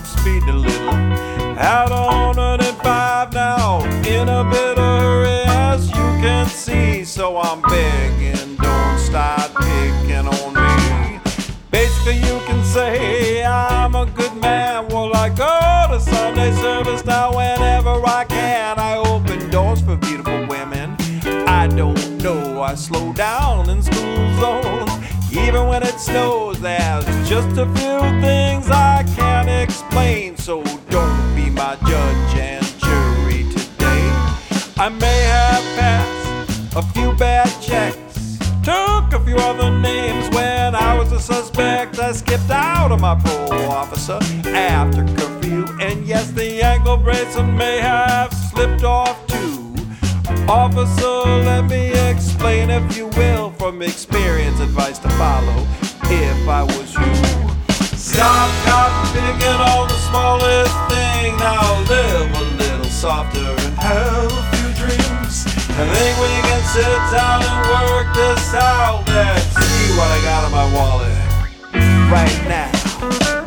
Doubt speeding a little. Out on 105 now, in a bit of hurry, as you can see. So I'm begging, don't start picking on me. Basically, you can say I'm a good man. Well, I go to Sunday service now whenever I can. I open doors for beautiful women. I don't know, I slow down in school zones. Even when it snows, there's just a few things I can't explain. So don't be my judge and jury today. I may have passed a few bad checks. Took a few other names when I was a suspect. I skipped out of my parole officer after curfew. And yes, the ankle bracelet may have slipped off too. Officer, let me explain, if you will, from experience, advice to follow. If I was you, stop cotton picking on the smallest thing. Now live a little softer and have a few dreams. I think we can sit down and work this out. Let's see what I got in my wallet right now.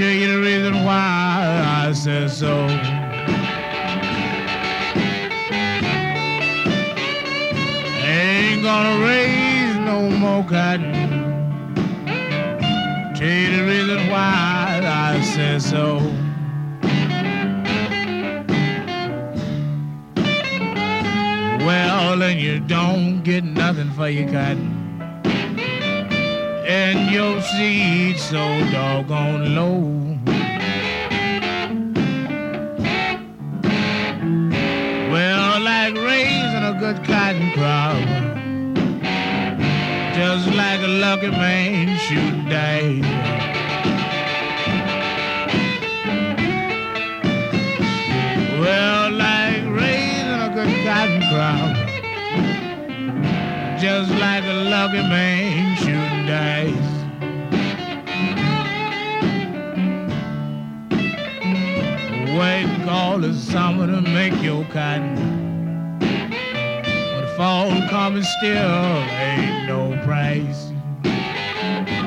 Tell you the reason why I said so. Ain't gonna raise no more cotton. Tell you the reason why I said so. Well, then you don't get nothing for your cotton. And your seed so doggone low. Well, like raising a good cotton crop. Just like a lucky man shooting dice. Well, like raising a good cotton crop. Just like a lucky man shooting paradise. Waiting all the summer to make your cotton. But fall coming still ain't no price.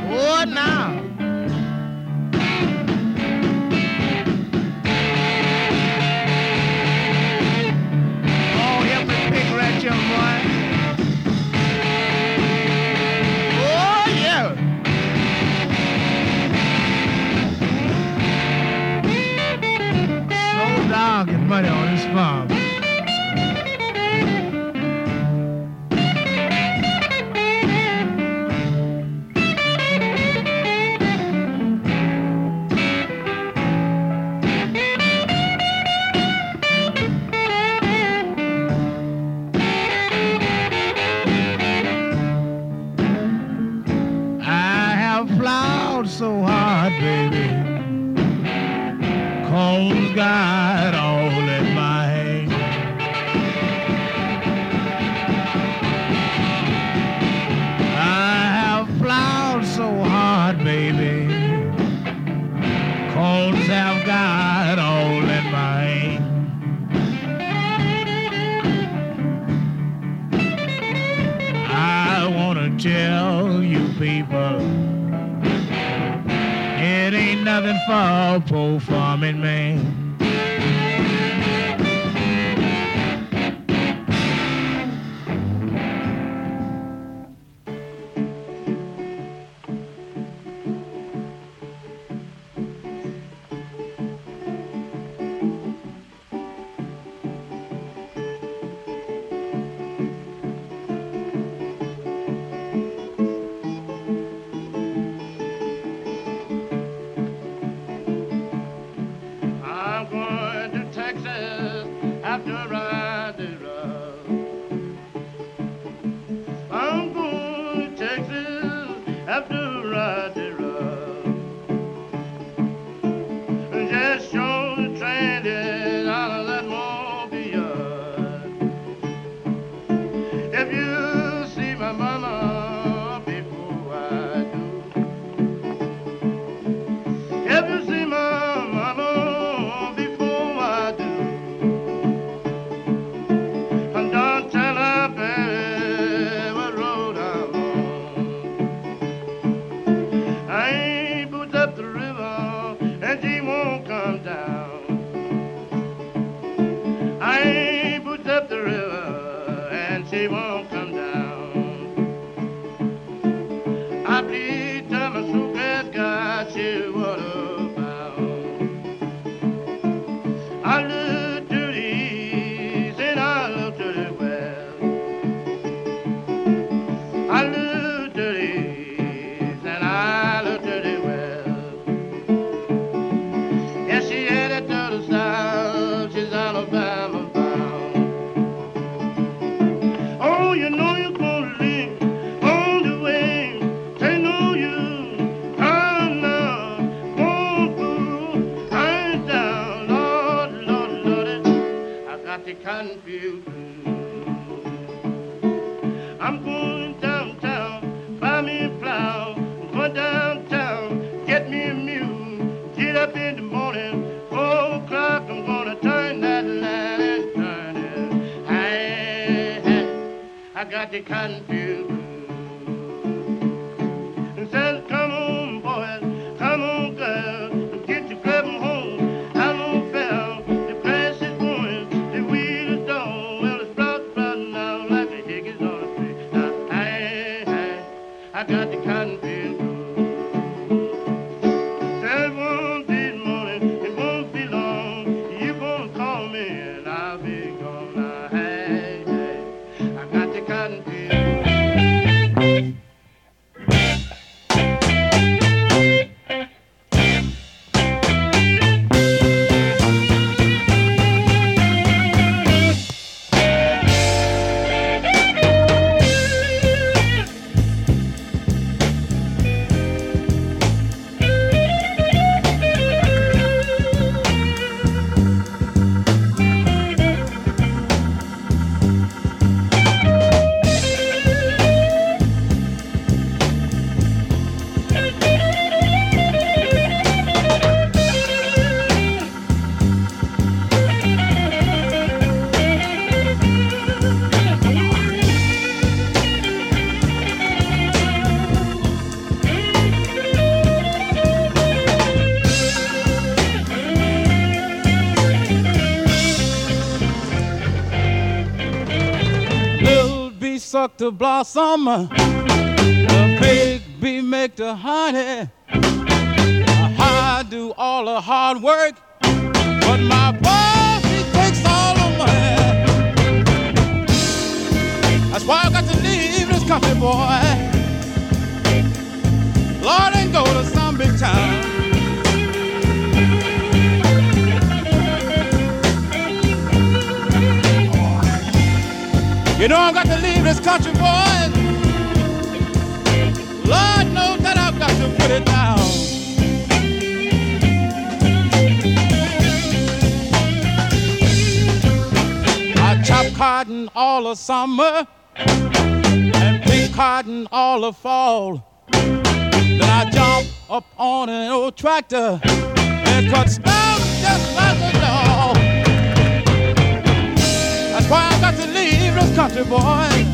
What now? Oh, help me pick right your boy. my own. to blossom. The big bee make the honey. I do all the hard work, but my boss he takes all the money. That's why I got to leave this country, boy. Lord, and go to some big town. You know I've got to leave this country, boys. Lord knows that I've got to put it down. I chop cotton all of summer and pick cotton all of fall. Then I jump up on an old tractor and cut stone. Country, boy.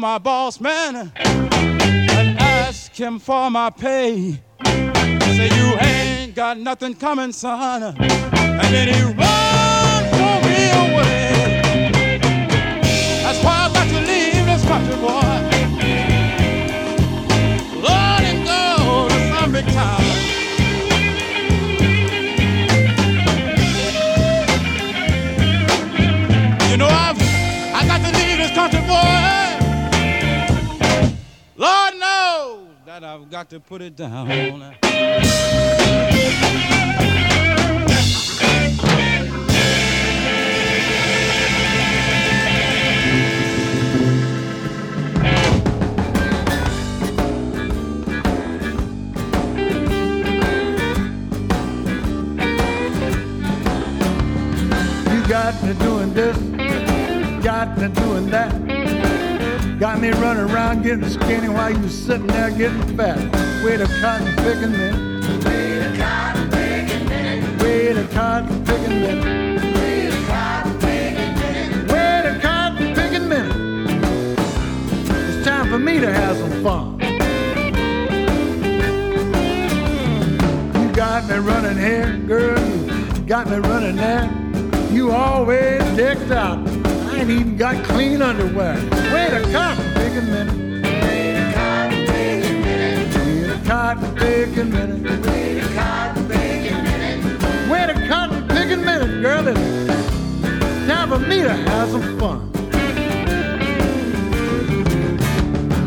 My boss man and ask him for my pay. Said, You ain't got nothing coming, son. And then he run for me away. That's why I got to leave this country, boy. Lord, go to some big town. That I've got to put it down. You got me doing this, got me doing that. Got me running around getting skinny while you sitting there getting fat. Wait a cotton picking minute. Wait a cotton picking minute. Wait a cotton picking minute. Wait a cotton picking minute. It's time for me to have some fun. You got me running here, girl. You got me running there. You always decked out. Ain't even got clean underwear. Wait a cotton picking minute. Wait a cotton picking minute. Wait a cotton picking minute. Wait a cotton picking minute. Girl. It's time for me to have some fun.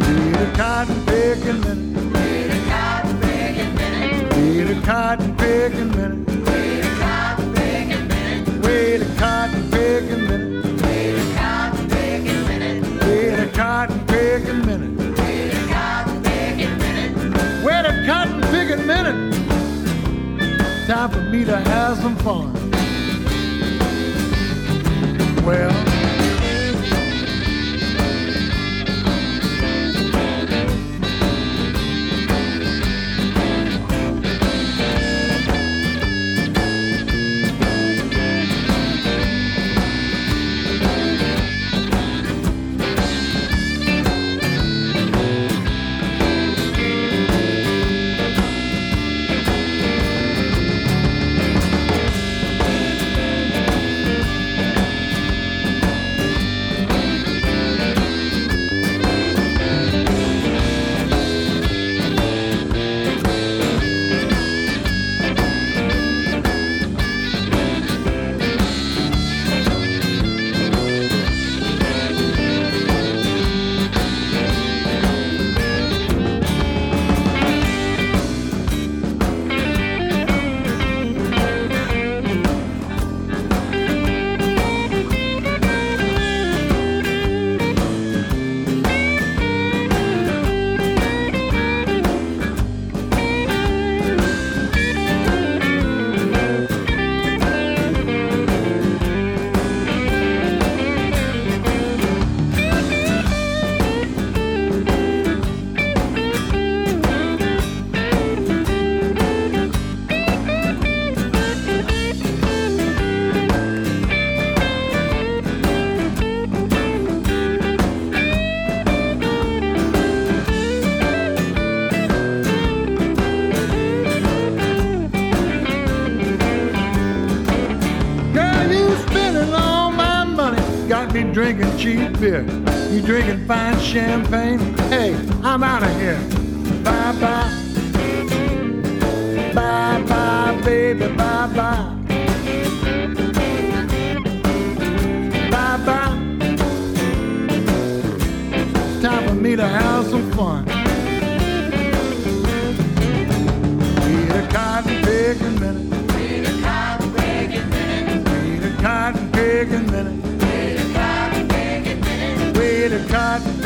Wait a cotton picking minute. Wait a cotton picking minute. Wait a cotton picking minute. Some fun. Well. be drinking cheap beer. You drinking fine champagne? Hey, I'm out of here. Bye bye. Bye bye, baby, bye bye. Bye bye. Time for me to have some fun.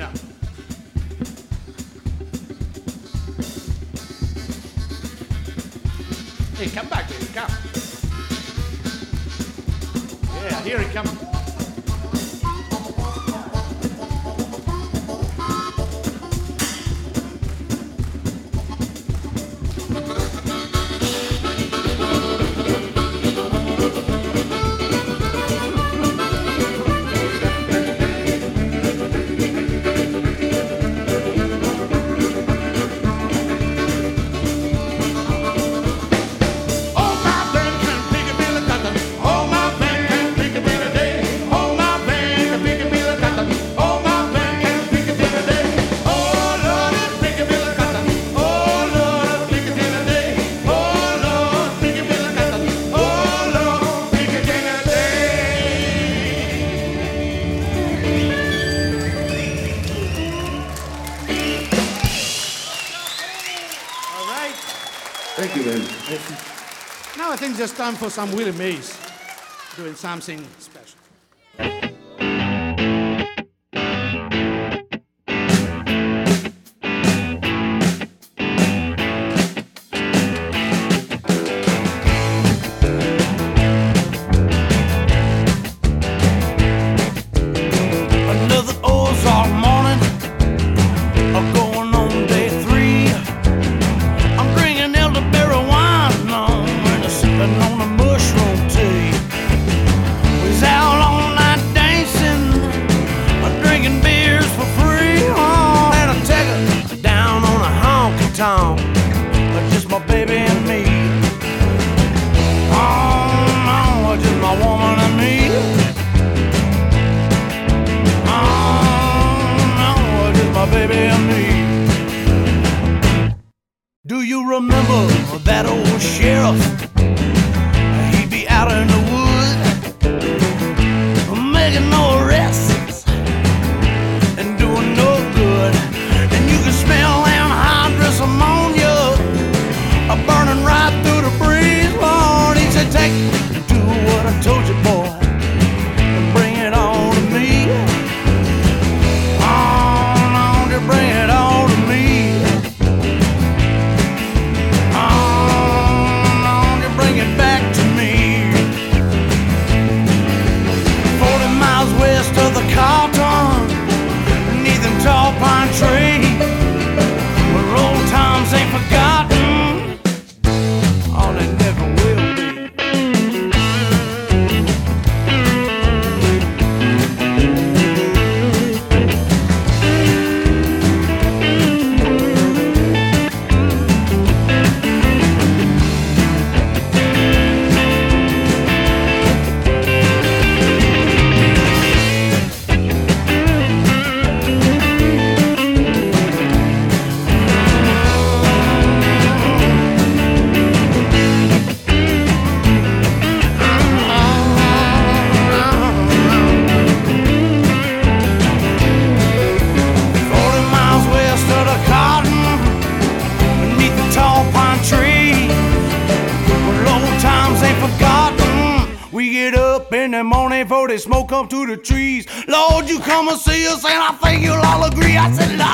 a. Hey, come back, baby, come. Yeah, here he comes. It's just time for some Willie Mays doing something all agree. I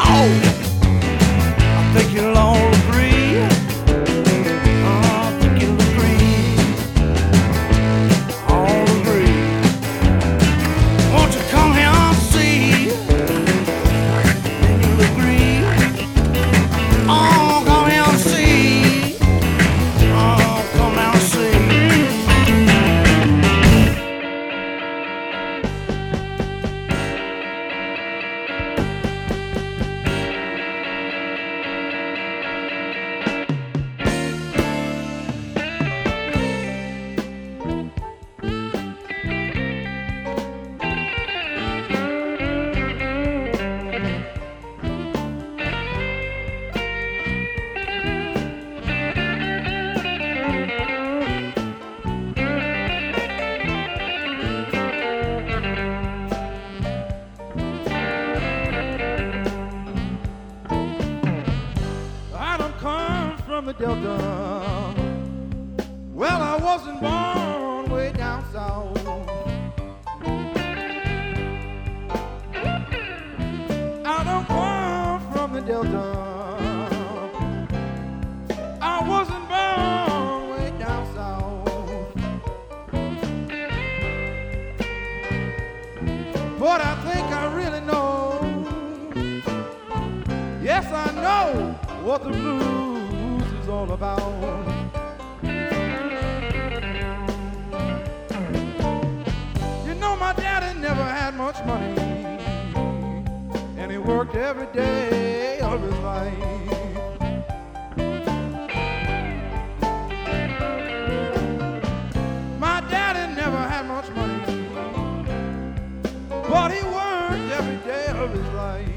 of his life.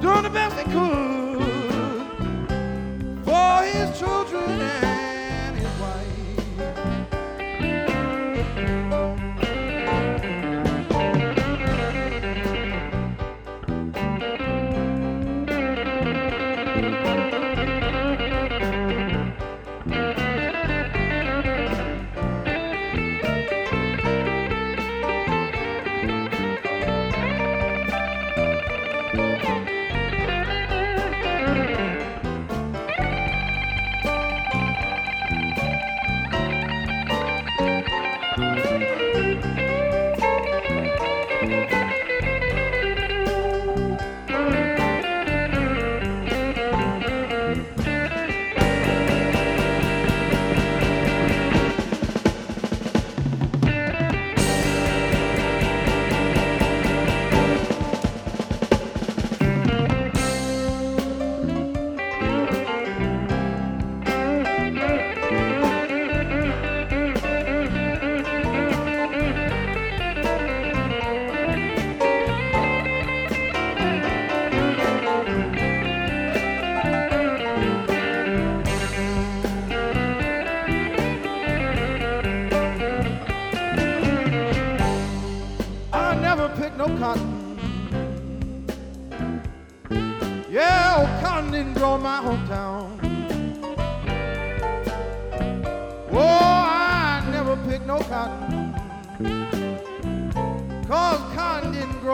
doing the best he could for his children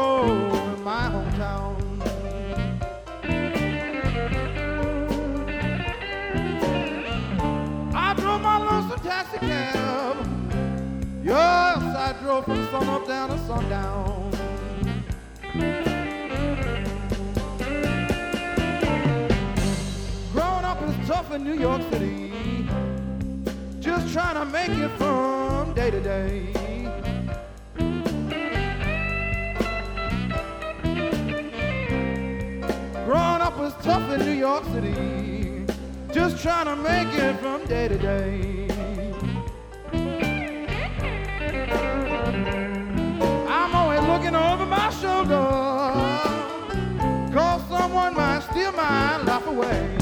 cotton in my hometown. I drove my lonesome taxi cab. Yes, I drove from sun up down to sundown. Growing up is tough in New York City. Just trying to make it from day to day. Was tough in New York City. Just trying to make it from day to day. I'm always looking over my shoulder. Cause someone might steal my life away.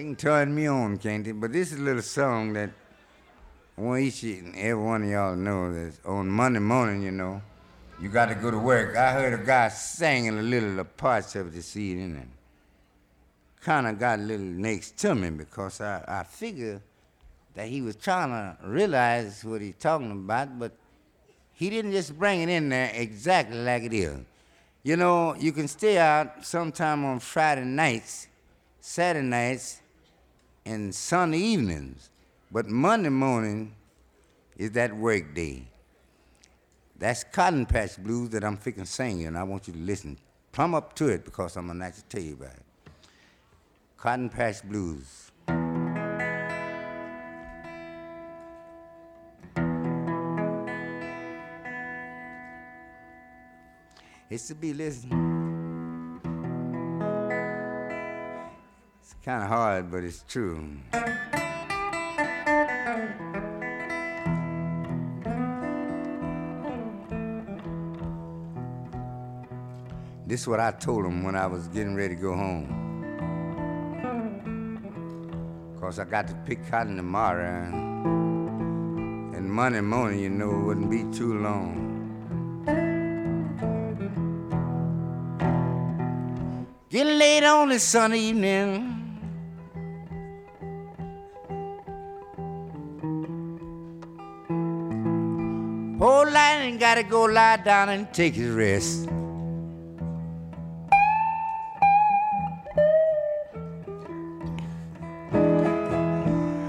They can turn me on, can't they? But this is a little song that I want each and every one of y'all to know that on Monday morning, you know, you got to go to work. I heard a guy singing a little of parts of it this evening and kind of got a little next to me because I, I figure that he was trying to realize what he's talking about, but he didn't just bring it in there exactly like it is. You know, you can stay out sometime on Friday nights, Saturday nights, and Sunday evenings, but Monday morning is that work day. That's Cotton Patch Blues that I'm freaking singing, and I want you to listen plumb up to it because I'm gonna actually tell you about it. Cotton Patch Blues. It's to be listened. Kind of hard, but it's true. This is what I told him when I was getting ready to go home. Cause I got to pick cotton tomorrow. And Monday morning, you know, it wouldn't be too long. Get late on this sunny evening. Gotta go lie down and take his rest.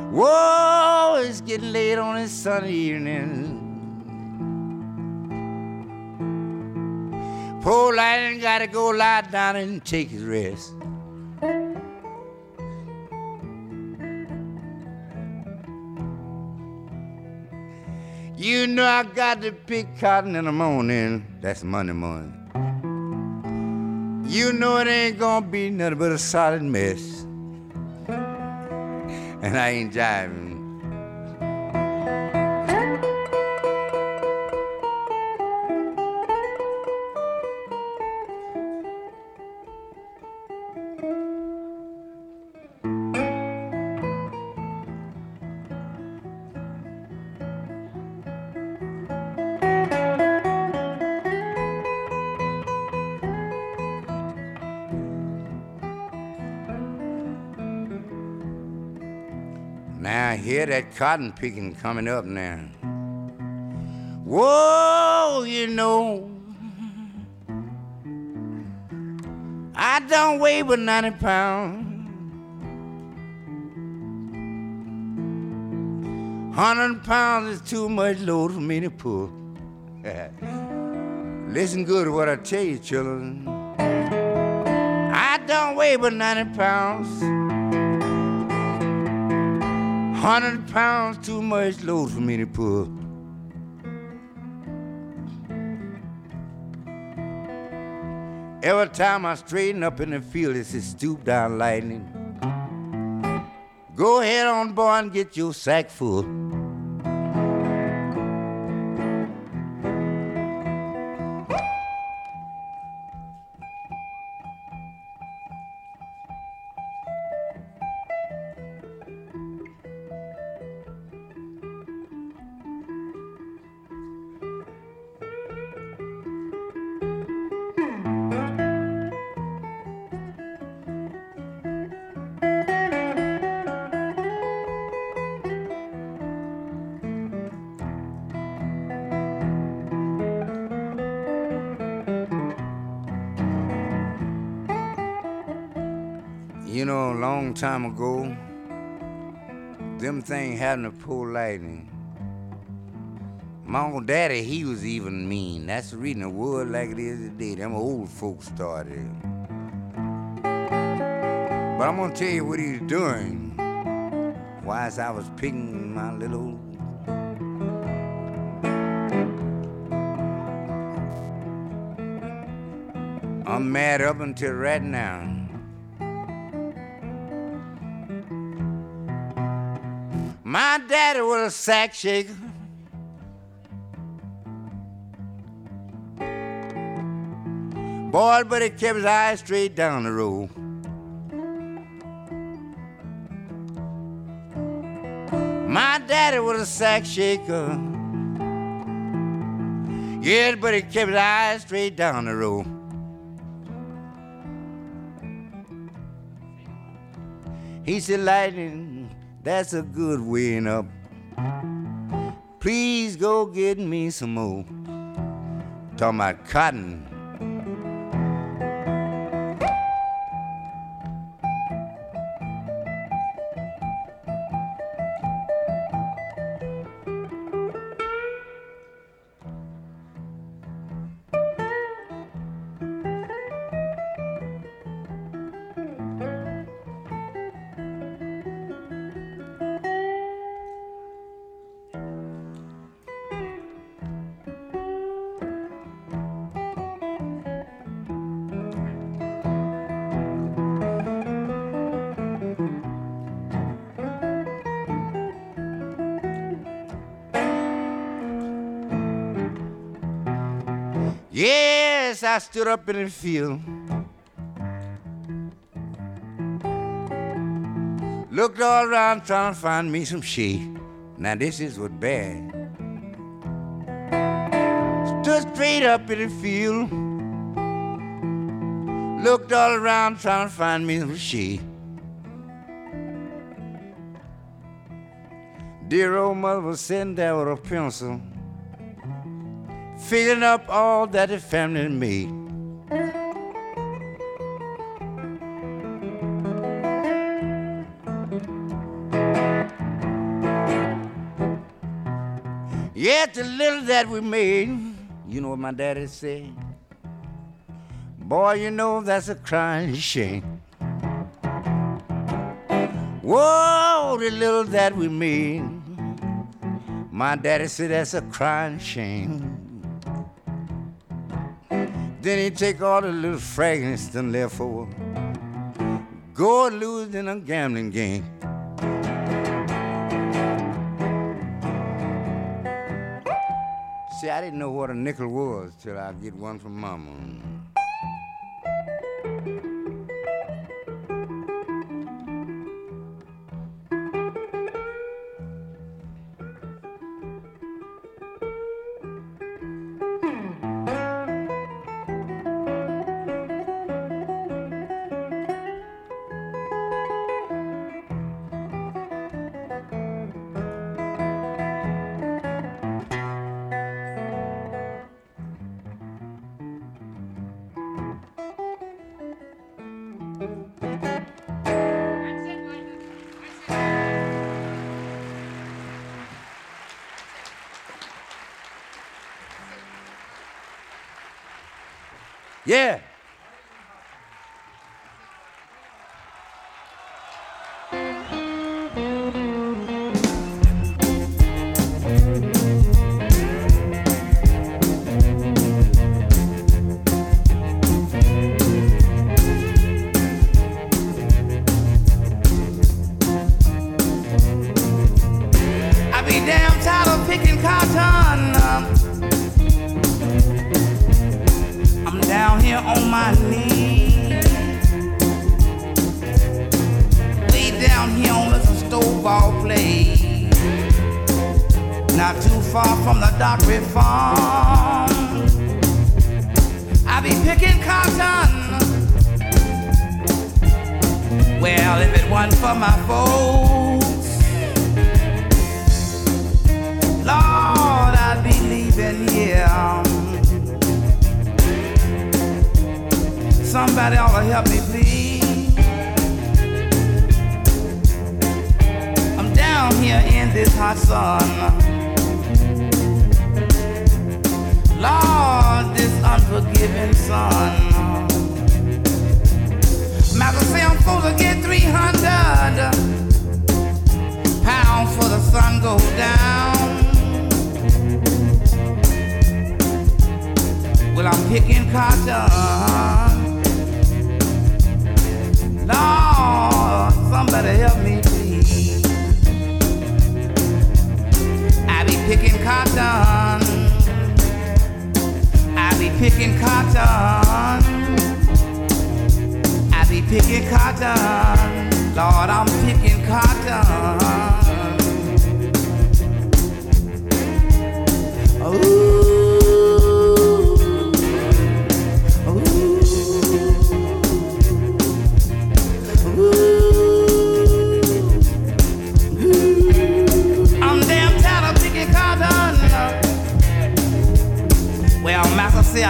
Whoa, it's getting late on this sunny evening. Poor Lightning gotta go lie down and take his rest. You know I got to pick cotton in the morning. That's Monday morning. You know it ain't gonna be nothing but a solid mess. And I ain't jiving. I hear that cotton picking coming up now. Whoa, you know. I don't weigh but 90 pounds. Hundred pounds is too much load for me to pull. Listen good to what I tell you, children. I don't weigh but 90 pounds. Hundred pounds too much load for me to pull. Every time I straighten up in the field, it's a stoop down lightning. Go ahead on, boy, and get your sack full. Time ago, them thing happened to poor lightning. My old daddy, he was even mean. That's the reason the world like it is today. Them old folks started. But I'm gonna tell you what he's doing. Whilst I was picking my little I'm mad up until right now. My daddy was a sack shaker. Boy, but he kept his eyes straight down the road. My daddy was a sack shaker. Yeah, but he kept his eyes straight down the road. He said, Lightning, that's a good weighing up. Please go get me some more. Talking about cotton. I stood up in the field. Looked all around trying to find me some sheep. Now this is what bad. Stood straight up in the field. Looked all around trying to find me some sheep. Dear old mother was sitting there with a pencil, filling up all that the family made. Yet the little that we made, you know what my daddy said? Boy, you know that's a crying shame. Whoa, the little that we made. My daddy said that's a crying shame. Then he take all the little fragments done left over. Go and lose in a gambling game. See, I didn't know what a nickel was till I get one from Mama. Yeah.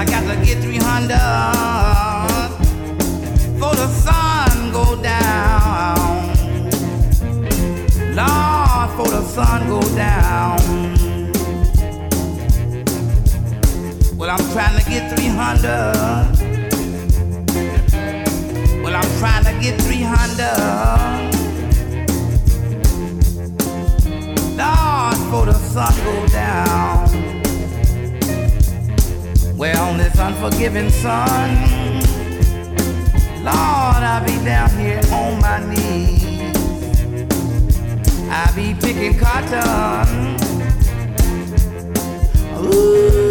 I got to get 300 sun go down. Well, I'm trying to get 300. Well, I'm trying to get 300. Lord, for the sun go down. Well, this unforgiving sun, Lord, I'll be down here on my knees. I be picking cotton. Ooh.